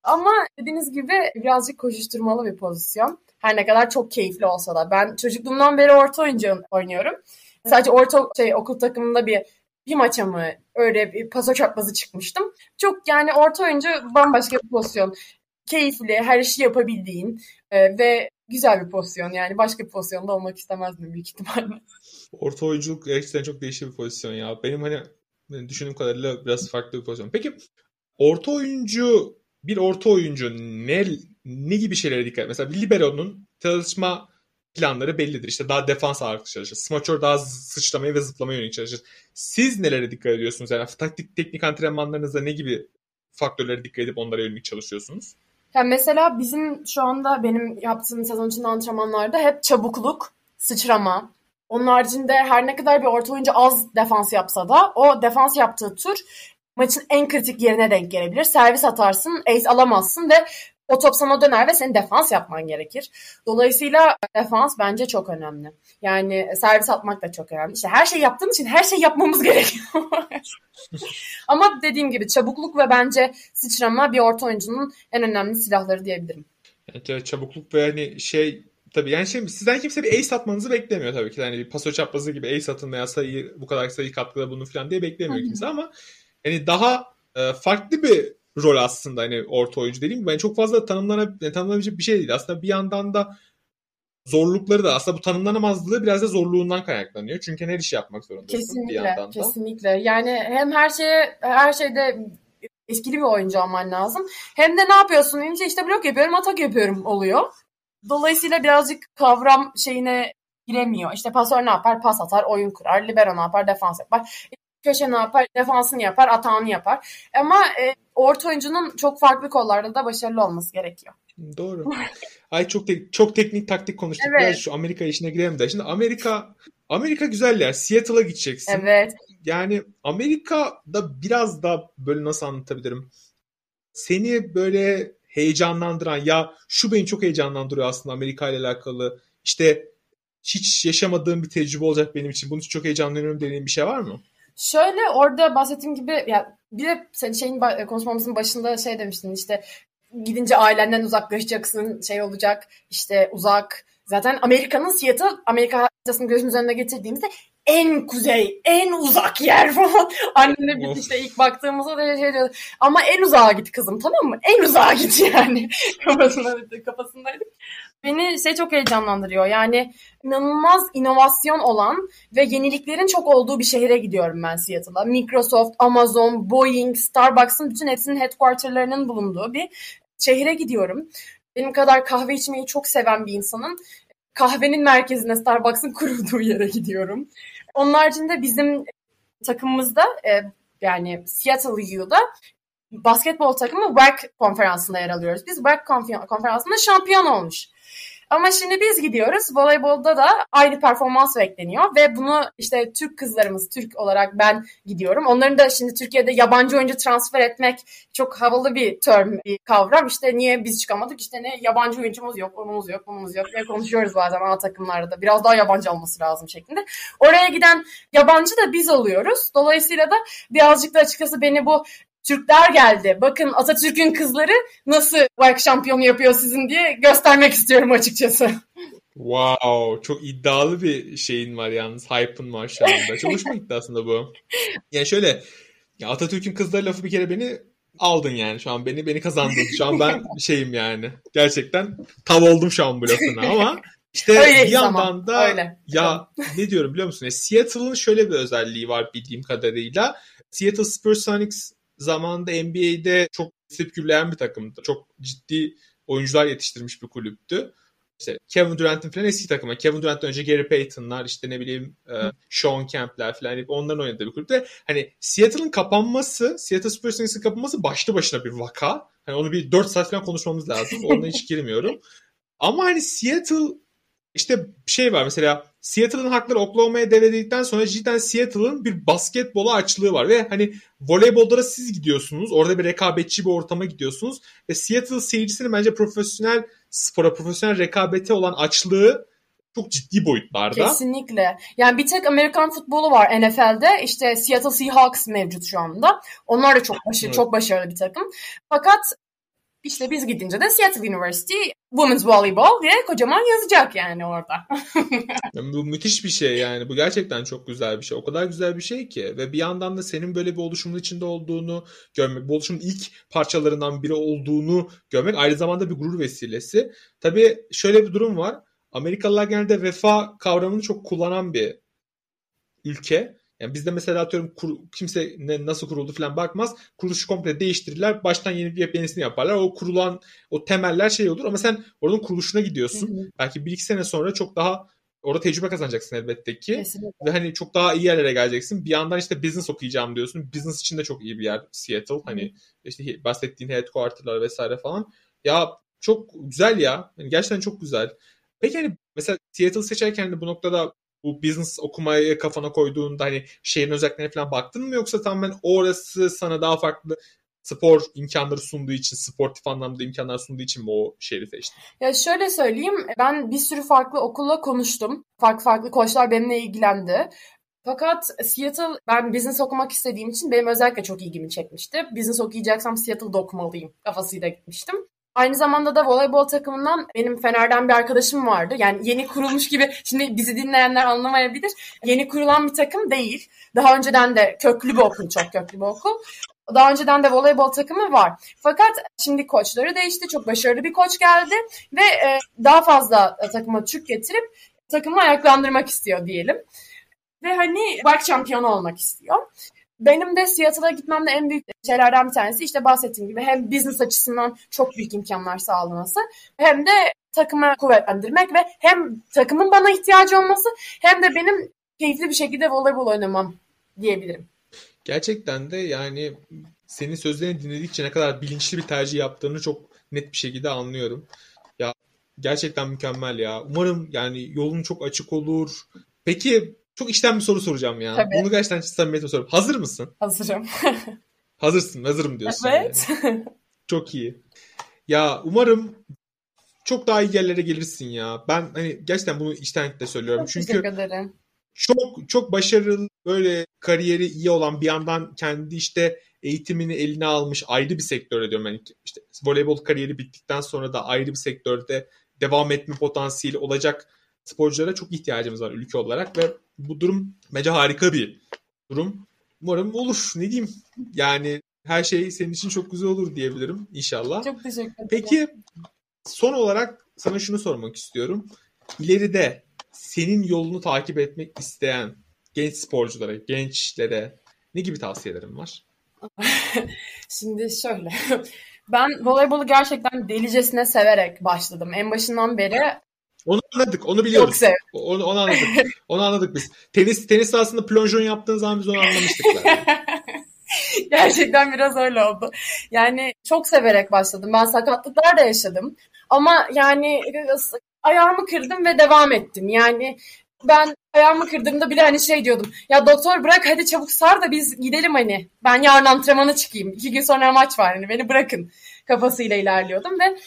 Ama dediğiniz gibi birazcık koşuşturmalı bir pozisyon. Her ne kadar çok keyifli olsa da. Ben çocukluğumdan beri orta oyuncu oynuyorum. Sadece orta şey okul takımında bir bir maça mı öyle bir paso çarpması çıkmıştım. Çok yani orta oyuncu bambaşka bir pozisyon. Keyifli, her işi yapabildiğin e, ve güzel bir pozisyon. Yani başka bir pozisyonda olmak istemezdim büyük ihtimalle. Orta oyunculuk gerçekten çok değişik bir pozisyon ya. Benim hani düşündüğüm kadarıyla biraz farklı bir pozisyon. Peki orta oyuncu bir orta oyuncu ne ne gibi şeylere dikkat Mesela bir libero'nun çalışma planları bellidir. İşte daha defans ağırlıklı çalışır. Smaçör daha sıçramaya ve zıplamaya yönelik çalışır. Siz nelere dikkat ediyorsunuz? Yani taktik teknik antrenmanlarınızda ne gibi faktörlere dikkat edip onlara yönelik çalışıyorsunuz? Yani mesela bizim şu anda benim yaptığım sezon içinde antrenmanlarda hep çabukluk, sıçrama. Onun haricinde her ne kadar bir orta oyuncu az defans yapsa da o defans yaptığı tur maçın en kritik yerine denk gelebilir. Servis atarsın, ace alamazsın ve o top sana döner ve senin defans yapman gerekir. Dolayısıyla defans bence çok önemli. Yani servis atmak da çok önemli. İşte her şey yaptığım için her şey yapmamız gerekiyor. Ama dediğim gibi çabukluk ve bence sıçrama bir orta oyuncunun en önemli silahları diyebilirim. Evet, çabukluk ve hani şey tabii yani şey sizden kimse bir ace atmanızı beklemiyor tabii ki. Yani bir paso çaprazı gibi ace atın veya sayı bu kadar sayı katkıda bunu falan diye beklemiyor kimse ama hani daha e, farklı bir rol aslında hani orta oyuncu dediğim gibi ben çok fazla tanımlanabilecek, tanımlanabilecek bir şey değil. Aslında bir yandan da zorlukları da aslında bu tanımlanamazlığı biraz da zorluğundan kaynaklanıyor. Çünkü her işi yapmak zorundasın kesinlikle, bir yandan da. Kesinlikle. Yani hem her şeye her şeyde etkili bir oyuncu olman lazım. Hem de ne yapıyorsun deyince işte blok yapıyorum, atak yapıyorum oluyor. Dolayısıyla birazcık kavram şeyine giremiyor. İşte pasör ne yapar? Pas atar, oyun kurar. Libero ne yapar? Defans yapar. Köşe ne yapar? Defansını yapar, atağını yapar. Ama e, orta oyuncunun çok farklı kollarda da başarılı olması gerekiyor. Doğru. Ay çok te- çok teknik taktik konuştuk. Evet. Biraz şu Amerika işine girelim de. Şimdi Amerika Amerika güzel yer. Seattle'a gideceksin. Evet. Yani Amerika'da biraz da böyle nasıl anlatabilirim? Seni böyle heyecanlandıran ya şu beni çok heyecanlandırıyor aslında Amerika ile alakalı. İşte hiç yaşamadığım bir tecrübe olacak benim için. İçin çok heyecanlanıyorum dediğin bir şey var mı? Şöyle orada bahsettiğim gibi ya bir de sen şeyin konuşmamızın başında şey demiştin işte gidince ailenden uzaklaşacaksın şey olacak işte uzak. Zaten Amerika'nın Seattle Amerika haritasını gözümüz önüne getirdiğimizde en kuzey, en uzak yer falan. Annemle biz işte ilk baktığımızda da şey diyor. Ama en uzağa git kızım tamam mı? En uzağa git yani. kafasında, kafasındaydık. Beni şey çok heyecanlandırıyor. Yani inanılmaz inovasyon olan ve yeniliklerin çok olduğu bir şehre gidiyorum ben Seattle'a. Microsoft, Amazon, Boeing, Starbucks'ın bütün hepsinin headquarterlarının bulunduğu bir şehre gidiyorum. Benim kadar kahve içmeyi çok seven bir insanın kahvenin merkezine Starbucks'ın kurulduğu yere gidiyorum. Onun haricinde bizim takımımızda e, yani Seattle U'da basketbol takımı WAC konferansında yer alıyoruz. Biz WAC konferansında şampiyon olmuş. Ama şimdi biz gidiyoruz. Voleybolda da aynı performans bekleniyor ve bunu işte Türk kızlarımız, Türk olarak ben gidiyorum. Onların da şimdi Türkiye'de yabancı oyuncu transfer etmek çok havalı bir term, bir kavram. İşte niye biz çıkamadık? İşte ne yabancı oyuncumuz yok, onumuz yok, bunumuz yok diye konuşuyoruz bazen ana takımlarda da. Biraz daha yabancı olması lazım şeklinde. Oraya giden yabancı da biz oluyoruz. Dolayısıyla da birazcık da açıkçası beni bu Türkler geldi. Bakın Atatürk'ün kızları nasıl WAC şampiyonu yapıyor sizin diye göstermek istiyorum açıkçası. Wow, çok iddialı bir şeyin var yalnız. Hype'ın var şu anda. Gitti aslında bu. Yani şöyle, ya Atatürk'ün kızları lafı bir kere beni aldın yani şu an beni beni kazandın. Şu an ben şeyim yani. Gerçekten tav oldum şu an bu lafına ama işte Öyleyiz bir yandan da Öyle. ya ne diyorum biliyor musun? Seattle'ın şöyle bir özelliği var bildiğim kadarıyla. Seattle Supersonics zamanında NBA'de çok sepkürleyen bir takımdı. Çok ciddi oyuncular yetiştirmiş bir kulüptü. İşte Kevin Durant'ın falan eski takımı. Kevin Durant'tan önce Gary Payton'lar, işte ne bileyim e, Sean Kemp'ler falan onların oynadığı bir kulüpte. Hani Seattle'ın kapanması, Seattle Supersonics'in kapanması başlı başına bir vaka. Hani onu bir 4 saat falan konuşmamız lazım. Onunla hiç girmiyorum. Ama hani Seattle işte şey var mesela Seattle'ın hakları Oklahoma'ya devredildikten sonra cidden Seattle'ın bir basketbola açlığı var ve hani voleybolda siz gidiyorsunuz. Orada bir rekabetçi bir ortama gidiyorsunuz ve Seattle seyircisinin bence profesyonel spora, profesyonel rekabete olan açlığı çok ciddi boyutlarda. Kesinlikle. Yani bir tek Amerikan futbolu var NFL'de. İşte Seattle Seahawks mevcut şu anda. Onlar da çok başarılı, evet. çok başarılı bir takım. Fakat İşte biz gidince de Seattle University Women's Volleyball diye kocaman yazacak yani orada. Bu müthiş bir şey yani. Bu gerçekten çok güzel bir şey. O kadar güzel bir şey ki. Ve bir yandan da senin böyle bir oluşumun içinde olduğunu görmek, bu oluşumun ilk parçalarından biri olduğunu görmek aynı zamanda bir gurur vesilesi. Tabii şöyle bir durum var. Amerikalılar genelde vefa kavramını çok kullanan bir ülke. Yani bizde mesela atıyorum kur, kimse ne, nasıl kuruldu falan bakmaz. Kuruluşu komple değiştirirler. Baştan yeni bir yenisini yaparlar. O kurulan o temeller şey olur ama sen oranın kuruluşuna gidiyorsun. Hı hı. Belki bir iki sene sonra çok daha orada tecrübe kazanacaksın elbette ki. Kesinlikle. Ve hani çok daha iyi yerlere geleceksin. Bir yandan işte business okuyacağım diyorsun. Business için de çok iyi bir yer Seattle. Hani işte bahsettiğin headquarter'lar vesaire falan. Ya çok güzel ya. Yani gerçekten çok güzel. Peki hani mesela Seattle seçerken de bu noktada bu business okumayı kafana koyduğunda hani şehrin özelliklerine falan baktın mı yoksa tamamen orası sana daha farklı spor imkanları sunduğu için, sportif anlamda imkanlar sunduğu için mi o şehri seçtin? Ya şöyle söyleyeyim, ben bir sürü farklı okulla konuştum. Farklı farklı koçlar benimle ilgilendi. Fakat Seattle, ben business okumak istediğim için benim özellikle çok ilgimi çekmişti. Business okuyacaksam Seattle'da okumalıyım kafasıyla gitmiştim. Aynı zamanda da voleybol takımından benim Fener'den bir arkadaşım vardı. Yani yeni kurulmuş gibi, şimdi bizi dinleyenler anlamayabilir. Yeni kurulan bir takım değil. Daha önceden de köklü bir okul, çok köklü bir okul. Daha önceden de voleybol takımı var. Fakat şimdi koçları değişti. Çok başarılı bir koç geldi ve e, daha fazla takıma Türk getirip takımı ayaklandırmak istiyor diyelim. Ve hani bak şampiyonu olmak istiyor. Benim de Seattle'a gitmemde en büyük şeylerden bir tanesi işte bahsettiğim gibi hem business açısından çok büyük imkanlar sağlaması hem de takımı kuvvetlendirmek ve hem takımın bana ihtiyacı olması hem de benim keyifli bir şekilde voleybol oynamam diyebilirim. Gerçekten de yani senin sözlerini dinledikçe ne kadar bilinçli bir tercih yaptığını çok net bir şekilde anlıyorum. Ya gerçekten mükemmel ya. Umarım yani yolun çok açık olur. Peki çok içten bir soru soracağım ya. Tabii. Bunu gerçekten samimiyetle soruyorum. Hazır mısın? Hazırım. Hazırsın, hazırım diyorsun. evet. Yani. Çok iyi. Ya umarım çok daha iyi yerlere gelirsin ya. Ben hani gerçekten bunu içtenlikle söylüyorum. Çok Çünkü ederim. çok çok başarılı böyle kariyeri iyi olan bir yandan kendi işte eğitimini eline almış ayrı bir sektörde diyorum ben işte voleybol kariyeri bittikten sonra da ayrı bir sektörde devam etme potansiyeli olacak sporculara çok ihtiyacımız var ülke olarak ve bu durum bence harika bir durum. Umarım olur. Ne diyeyim? Yani her şey senin için çok güzel olur diyebilirim inşallah. Çok teşekkür ederim. Peki son olarak sana şunu sormak istiyorum. İleride senin yolunu takip etmek isteyen genç sporculara, gençlere ne gibi tavsiyelerin var? Şimdi şöyle. Ben voleybolu gerçekten delicesine severek başladım. En başından beri Onu anladık, onu çok biliyoruz. sevdim. Onu, onu anladık. Onu anladık biz. Tenis tenis sahasında plonjon yaptığın zaman biz onu anlamıştık. Gerçekten biraz öyle oldu. Yani çok severek başladım. Ben sakatlıklar da yaşadım. Ama yani ayağımı kırdım ve devam ettim. Yani ben ayağımı kırdığımda bile hani şey diyordum. Ya doktor bırak hadi çabuk sar da biz gidelim hani. Ben yarın antrenmana çıkayım. İki gün sonra maç var hani beni bırakın kafasıyla ilerliyordum ve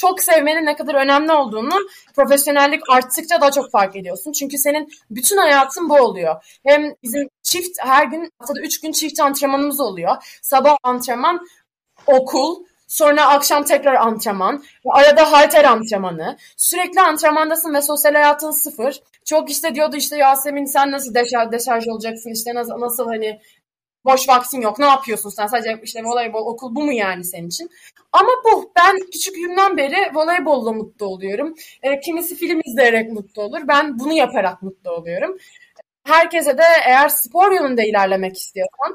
çok sevmenin ne kadar önemli olduğunu profesyonellik arttıkça daha çok fark ediyorsun. Çünkü senin bütün hayatın bu oluyor. Hem bizim çift her gün haftada üç gün çift antrenmanımız oluyor. Sabah antrenman, okul, sonra akşam tekrar antrenman, arada halter antrenmanı. Sürekli antrenmandasın ve sosyal hayatın sıfır. Çok işte diyordu işte Yasemin sen nasıl deşarj, deşarj olacaksın işte nasıl, nasıl hani boş vaktin yok ne yapıyorsun sen sadece işte voleybol okul bu mu yani senin için? Ama bu ben küçüklüğümden beri voleybolla mutlu oluyorum. E, kimisi film izleyerek mutlu olur ben bunu yaparak mutlu oluyorum. Herkese de eğer spor yönünde ilerlemek istiyorsan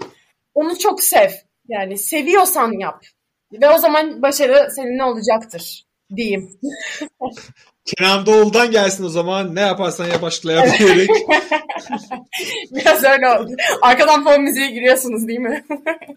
onu çok sev. Yani seviyorsan yap. Ve o zaman başarı seninle olacaktır diyeyim. Kenan Doğulu'dan gelsin o zaman. Ne yaparsan yap aşkla. Biraz öyle oldu. Arkadan fon müziği giriyorsunuz değil mi?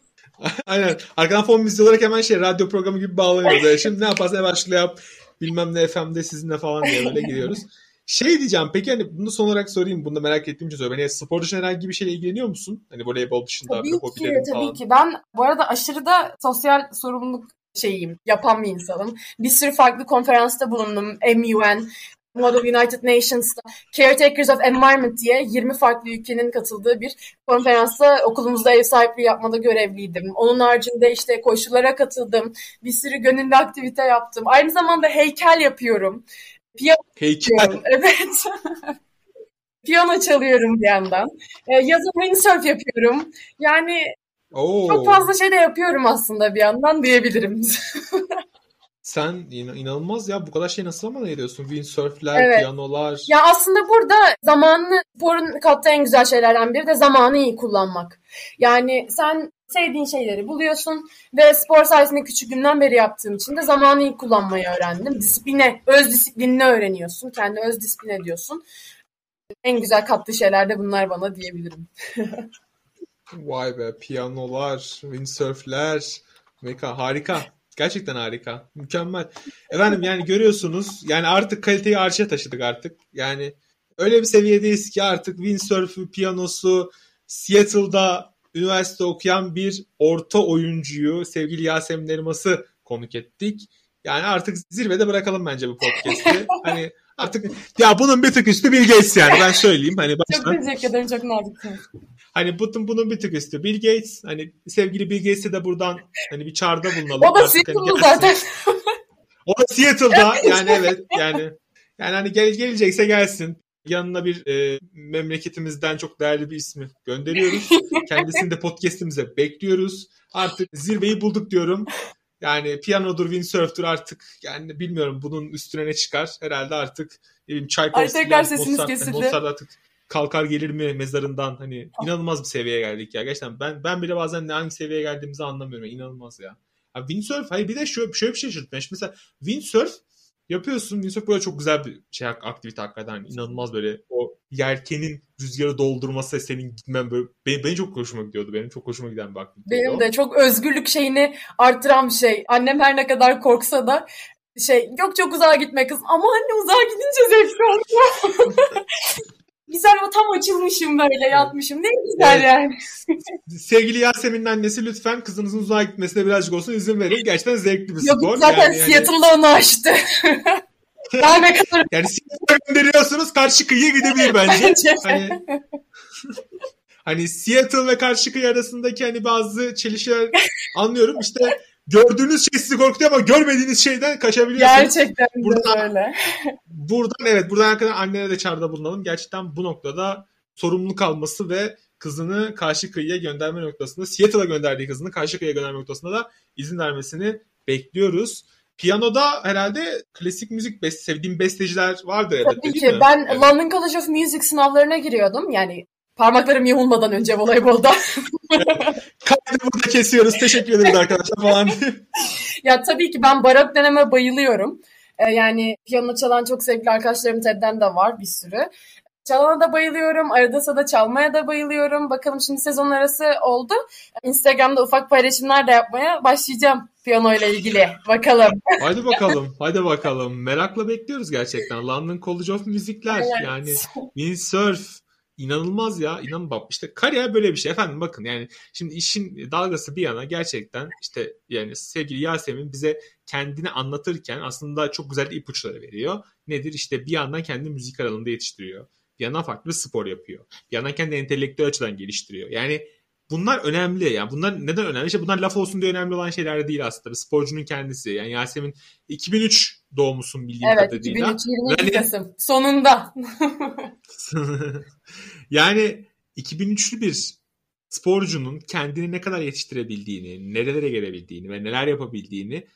Aynen. Arkadan fon müziği olarak hemen şey radyo programı gibi bağlanıyoruz. Yani şimdi ne yaparsan yap aşkla yap. Bilmem ne FM'de sizinle falan diye böyle giriyoruz. Şey diyeceğim peki hani bunu son olarak sorayım. Bunu da merak ettiğim için soruyorum. Hani spor dışında herhangi bir şeyle ilgileniyor musun? Hani voleybol dışında Tabii bir ki, hobilerin tabii falan. ki. Ben bu arada aşırı da sosyal sorumluluk şeyiyim, yapan bir insanım. Bir sürü farklı konferansta bulundum. MUN, Model United Nations'ta Caretakers of Environment diye 20 farklı ülkenin katıldığı bir konferansta okulumuzda ev sahipliği yapmada görevliydim. Onun haricinde işte koşulara katıldım. Bir sürü gönüllü aktivite yaptım. Aynı zamanda heykel yapıyorum. Piyano Heykel. Evet. Piyano çalıyorum bir yandan. Ee, yazın windsurf yapıyorum. Yani Oo. çok fazla şey de yapıyorum aslında bir yandan diyebilirim. Sen in- inanılmaz ya bu kadar şey nasıl zaman ediyorsun? Windsurfler, Evet. piyanolar. Ya aslında burada zamanını sporun kattığı en güzel şeylerden biri de zamanı iyi kullanmak. Yani sen sevdiğin şeyleri buluyorsun ve spor sayesinde küçüklüğümden beri yaptığım için de zamanı iyi kullanmayı öğrendim. Disipline, öz disiplinini öğreniyorsun. Kendi öz disiplin ediyorsun. En güzel kattığı şeyler de bunlar bana diyebilirim. Vay be piyanolar, windsurfler. Meka harika. Gerçekten harika. Mükemmel. Efendim yani görüyorsunuz yani artık kaliteyi arşa taşıdık artık. Yani öyle bir seviyedeyiz ki artık windsurf'ü, piyanosu, Seattle'da üniversite okuyan bir orta oyuncuyu sevgili Yasemin Elmas'ı konuk ettik. Yani artık zirvede bırakalım bence bu podcast'i. hani artık ya bunun bir tık üstü Bill Gates yani ben söyleyeyim. Hani Çok baştan. teşekkür ederim. Çok naziksiniz. Hani bunun, bunun bir tık üstü Bill Gates. Hani sevgili Bill Gates'e de buradan hani bir çağrıda bulunalım. O da hani Seattle'lı gelsin. zaten. O da Seattle'da yani evet yani yani hani gel, gelecekse gelsin. Yanına bir e, memleketimizden çok değerli bir ismi gönderiyoruz. Kendisini de podcast'imize bekliyoruz. Artık zirveyi bulduk diyorum. Yani piyanodur, windsurf'tur artık yani bilmiyorum bunun üstüne ne çıkar. Herhalde artık bileyim Tchaikovsky'den, Ay, tekrar sesiniz Mozart, kesildi. Mozart artık kalkar gelir mi mezarından hani inanılmaz bir seviyeye geldik ya. Gerçekten ben ben bile bazen ne hangi seviyeye geldiğimizi anlamıyorum. Yani inanılmaz ya. Ha, windsurf hayır bir de şöyle, şöyle bir şey. Şimdi mesela windsurf yapıyorsun. Windsurf böyle çok güzel bir şey aktivite hakikaten. Hani inanılmaz böyle o yelkenin rüzgarı doldurması senin gitmen böyle benim, benim çok hoşuma gidiyordu. Benim çok hoşuma giden bir aktivite. Benim de çok özgürlük şeyini arttıran bir şey. Annem her ne kadar korksa da şey yok çok uzağa gitme kız. Ama anne uzağa gidince zevkli. Güzel o tam açılmışım böyle yatmışım. Ne güzel Evet. yani. Sevgili Yasemin'in annesi lütfen kızınızın uzağa gitmesine birazcık olsun izin verin. Gerçekten zevkli bir Yok spor. zaten yani, Seattle'da onu açtı. Daha ne kadar yani Seattle'a gönderiyorsunuz karşı kıyıya gidebilir bence. hani hani Seattle ve karşı kıyı arasındaki hani bazı çelişkiler anlıyorum. İşte gördüğünüz şey sizi korkutuyor ama görmediğiniz şeyden kaçabiliyorsunuz. Gerçekten Burada- öyle. Buradan evet buradan hakikaten annene de çağrıda bulunalım. Gerçekten bu noktada sorumluluk alması ve kızını karşı kıyıya gönderme noktasında Seattle'a gönderdiği kızını karşı kıyıya gönderme noktasında da izin vermesini bekliyoruz. Piyanoda herhalde klasik müzik best sevdiğim besteciler vardı elbette Tabii ki. mi? Ben Yani- London College of Music sınavlarına giriyordum. Yani parmaklarım yamulmadan önce voleybolda. Kaydı burada kesiyoruz. Teşekkür ederiz arkadaşlar falan. Ya tabii ki ben barok döneme bayılıyorum. Ee, yani piyano çalan çok sevgili arkadaşlarım TED'den de var bir sürü. Çalana da bayılıyorum. Arada sırada çalmaya da bayılıyorum. Bakalım şimdi sezon arası oldu. Instagram'da ufak paylaşımlar da yapmaya başlayacağım piyano ile ilgili. Bakalım. Hadi bakalım. Hadi bakalım. Merakla bekliyoruz gerçekten. London College of Music'ler Evet. yani windsurf inanılmaz ya. İnan bak işte kariyer böyle bir şey. Efendim bakın yani şimdi işin dalgası bir yana gerçekten işte yani sevgili Yasemin bize kendini anlatırken aslında çok güzel ipuçları veriyor. Nedir? İşte bir yandan kendini müzik alanında yetiştiriyor. Bir yandan farklı bir spor yapıyor. Bir yandan kendini entelektüel açıdan geliştiriyor. Yani bunlar önemli. Yani bunlar neden önemli? İşte bunlar laf olsun diye önemli olan şeyler değil aslında. Bir sporcunun kendisi. Yani Yasemin 2003 doğumlusun bildiğim Evet kadarıyla. 2003 22 Yani- Kasım. Sonunda. yani 2003'lü bir sporcunun kendini ne kadar yetiştirebildiğini, nerelere gelebildiğini ve neler yapabildiğini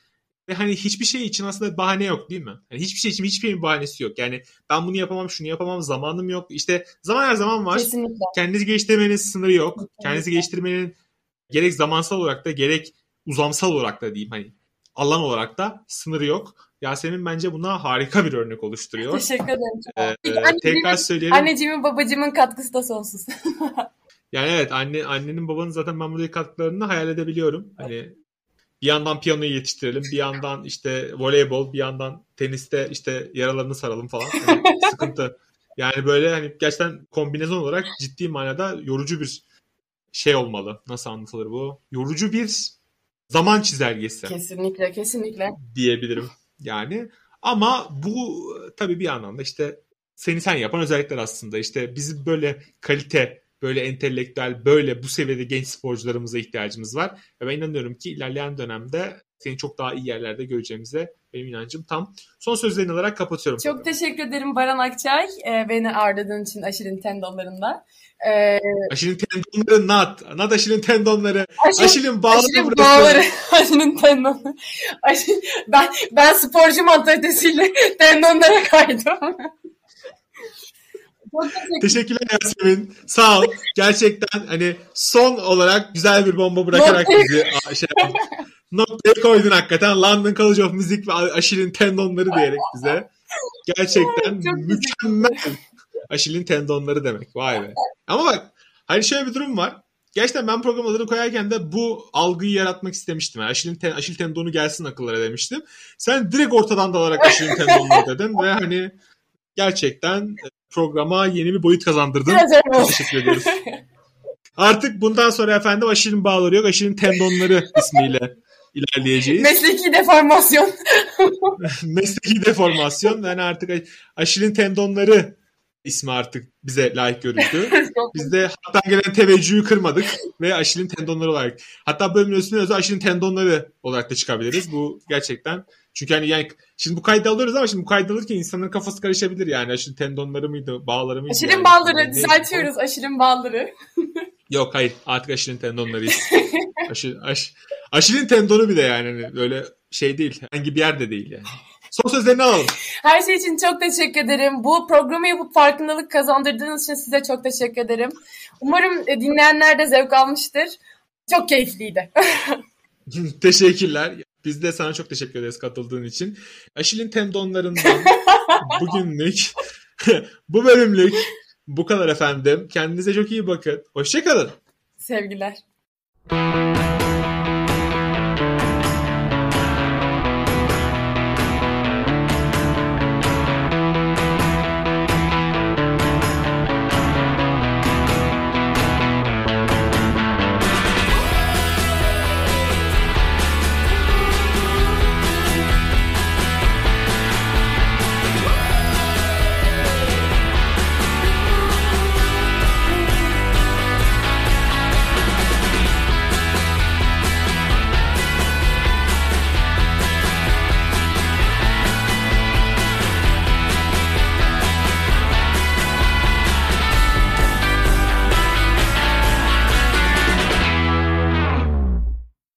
ve hani hiçbir şey için aslında bahane yok değil mi? Hani hiçbir şey için hiçbir şeyin bahanesi yok. Yani ben bunu yapamam, şunu yapamam, zamanım yok. İşte zaman her zaman var. Kesinlikle. Kendinizi geliştirmenin sınırı yok. Kendinizi geliştirmenin gerek zamansal olarak da gerek uzamsal olarak da diyeyim hani alan olarak da sınırı yok. Yasemin bence buna harika bir örnek oluşturuyor. Teşekkür ederim. Ee, Peki, tekrar söyleyelim. Anneciğimin babacığımın katkısı da sonsuz. Yani evet anne annenin babanın zaten ben buradaki katkılarını hayal edebiliyorum. Hani bir yandan piyanoyu yetiştirelim, bir yandan işte voleybol, bir yandan teniste işte yaralarını saralım falan. Hani sıkıntı. Yani böyle hani gerçekten kombinezon olarak ciddi manada yorucu bir şey olmalı. Nasıl anlatılır bu? Yorucu bir zaman çizelgesi kesinlikle kesinlikle. diyebilirim. Yani Ama bu tabii bir anlamda işte seni sen yapan özellikler aslında. İşte bizim böyle kalite, böyle entelektüel, böyle bu seviyede genç sporcularımıza ihtiyacımız var. Ve ben inanıyorum ki ilerleyen dönemde seni çok daha iyi yerlerde göreceğimize benim inancım tam. Son sözlerini alarak kapatıyorum. Çok programı. teşekkür ederim Baran Akçay. Ee, beni ağırladığın için Aşil'in tendonlarında. Ee, Aşil'in tendonları nat. Nat Aşil'in tendonları. Aşil, Aşil'in bağları. Aşil'in bağları. Aşil'in tendonları. Aşil, ben, ben sporcu mantalitesiyle tendonlara kaydım. Teşekkürler Yasemin. Sağ ol. Gerçekten hani son olarak güzel bir bomba bırakarak bizi şey noktaya koydun hakikaten. London College of Music ve Aşil'in tendonları diyerek bize. Gerçekten mükemmel. Aşil'in tendonları demek. Vay be. Ama bak hani şöyle bir durum var. Gerçekten ben program adını koyarken de bu algıyı yaratmak istemiştim. Yani Aşil'in ten, Aşil tendonu gelsin akıllara demiştim. Sen direkt ortadan dalarak Aşil'in tendonları dedin ve hani gerçekten programa yeni bir boyut kazandırdın. Çok teşekkür ediyoruz. Artık bundan sonra efendim Aşil'in bağları yok. Aşil'in tendonları ismiyle ilerleyeceğiz. Mesleki deformasyon. Mesleki deformasyon. Yani artık Aşil'in tendonları ismi artık bize layık görüldü. Biz de hatta gelen teveccühü kırmadık ve Aşil'in tendonları olarak. Hatta bölümün üstüne özel Aşil'in tendonları olarak da çıkabiliriz. Bu gerçekten çünkü hani yani şimdi bu kaydı alıyoruz ama şimdi bu kaydı alırken insanların kafası karışabilir yani. Aşil'in tendonları mıydı, bağları mıydı? Aşil'in yani? bağları, düzeltiyoruz Aşil'in bağları. Yok hayır artık Aşil'in tendonlarıyız. Aşil, aş, Aşil'in tendonu bile yani hani böyle şey değil. Hangi bir yerde değil yani. Son sözlerini alalım. Her şey için çok teşekkür ederim. Bu programı yapıp farkındalık kazandırdığınız için size çok teşekkür ederim. Umarım dinleyenler de zevk almıştır. Çok keyifliydi. Teşekkürler. Biz de sana çok teşekkür ederiz katıldığın için. Aşil'in tendonlarından bugünlük bu bölümlük bu kadar efendim. Kendinize çok iyi bakın. Hoşçakalın. Sevgiler.